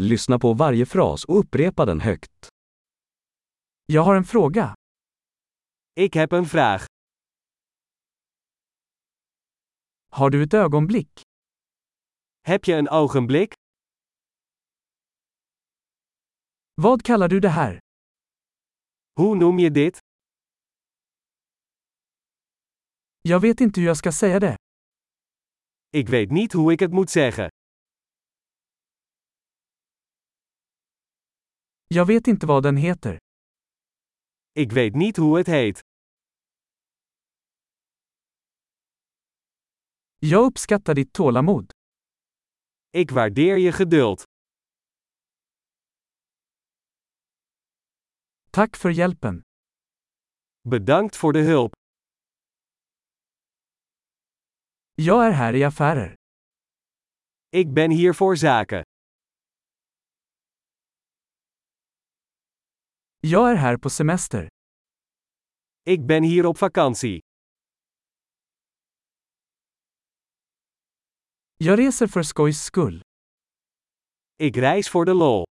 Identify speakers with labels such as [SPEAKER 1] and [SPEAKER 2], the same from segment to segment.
[SPEAKER 1] Lyssna på varje fras och upprepa den högt.
[SPEAKER 2] Jag har en fråga.
[SPEAKER 3] Ik heb een vraag.
[SPEAKER 2] Har du ett ögonblick?
[SPEAKER 3] Heb je een ogenblik?
[SPEAKER 2] Vad kallar du det här?
[SPEAKER 3] Hoe noem je dit?
[SPEAKER 2] Jag vet inte hur jag ska säga det.
[SPEAKER 3] Ik weet niet hoe ik het moet zeggen.
[SPEAKER 2] Jag vet inte vad den heter.
[SPEAKER 3] Ik weet niet hoe het heet.
[SPEAKER 2] Jag uppskattar ditt tålamod.
[SPEAKER 3] Ik waardeer je geduld.
[SPEAKER 2] Tack för hjälpen.
[SPEAKER 3] Bedankt voor de hulp.
[SPEAKER 2] Jag är här i affärer.
[SPEAKER 3] Ik ben hier voor zaken.
[SPEAKER 2] Jag är här på semester.
[SPEAKER 3] Ik ben hier op vakantie.
[SPEAKER 2] Jag reser för skojs skull.
[SPEAKER 3] Ik reis voor de lol.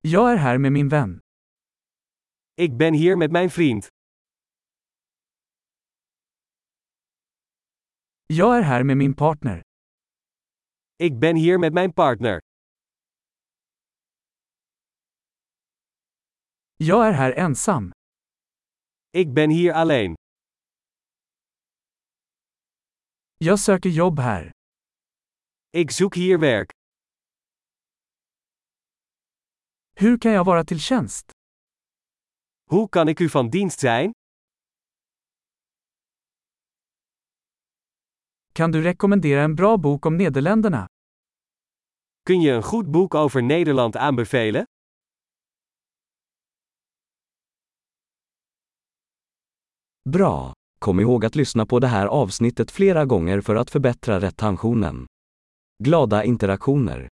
[SPEAKER 2] Jag är här med min vän.
[SPEAKER 3] Ik ben hier met mijn vriend.
[SPEAKER 2] Jag är här med min partner.
[SPEAKER 3] Ik ben hier met mijn partner.
[SPEAKER 2] Jag är här ensam.
[SPEAKER 3] Ik ben hier alleen.
[SPEAKER 2] Jag söker jobb här.
[SPEAKER 3] Ik zoek hier werk.
[SPEAKER 2] Hur kan jag vara till tjänst?
[SPEAKER 3] Hoe kan ik u van dienst zijn?
[SPEAKER 2] Kan du rekommendera en bra bok om Nederländerna?
[SPEAKER 3] Kun je een goed boek over Nederland aanbevelen?
[SPEAKER 1] Bra! Kom ihåg att lyssna på det här avsnittet flera gånger för att förbättra retentionen. Glada interaktioner!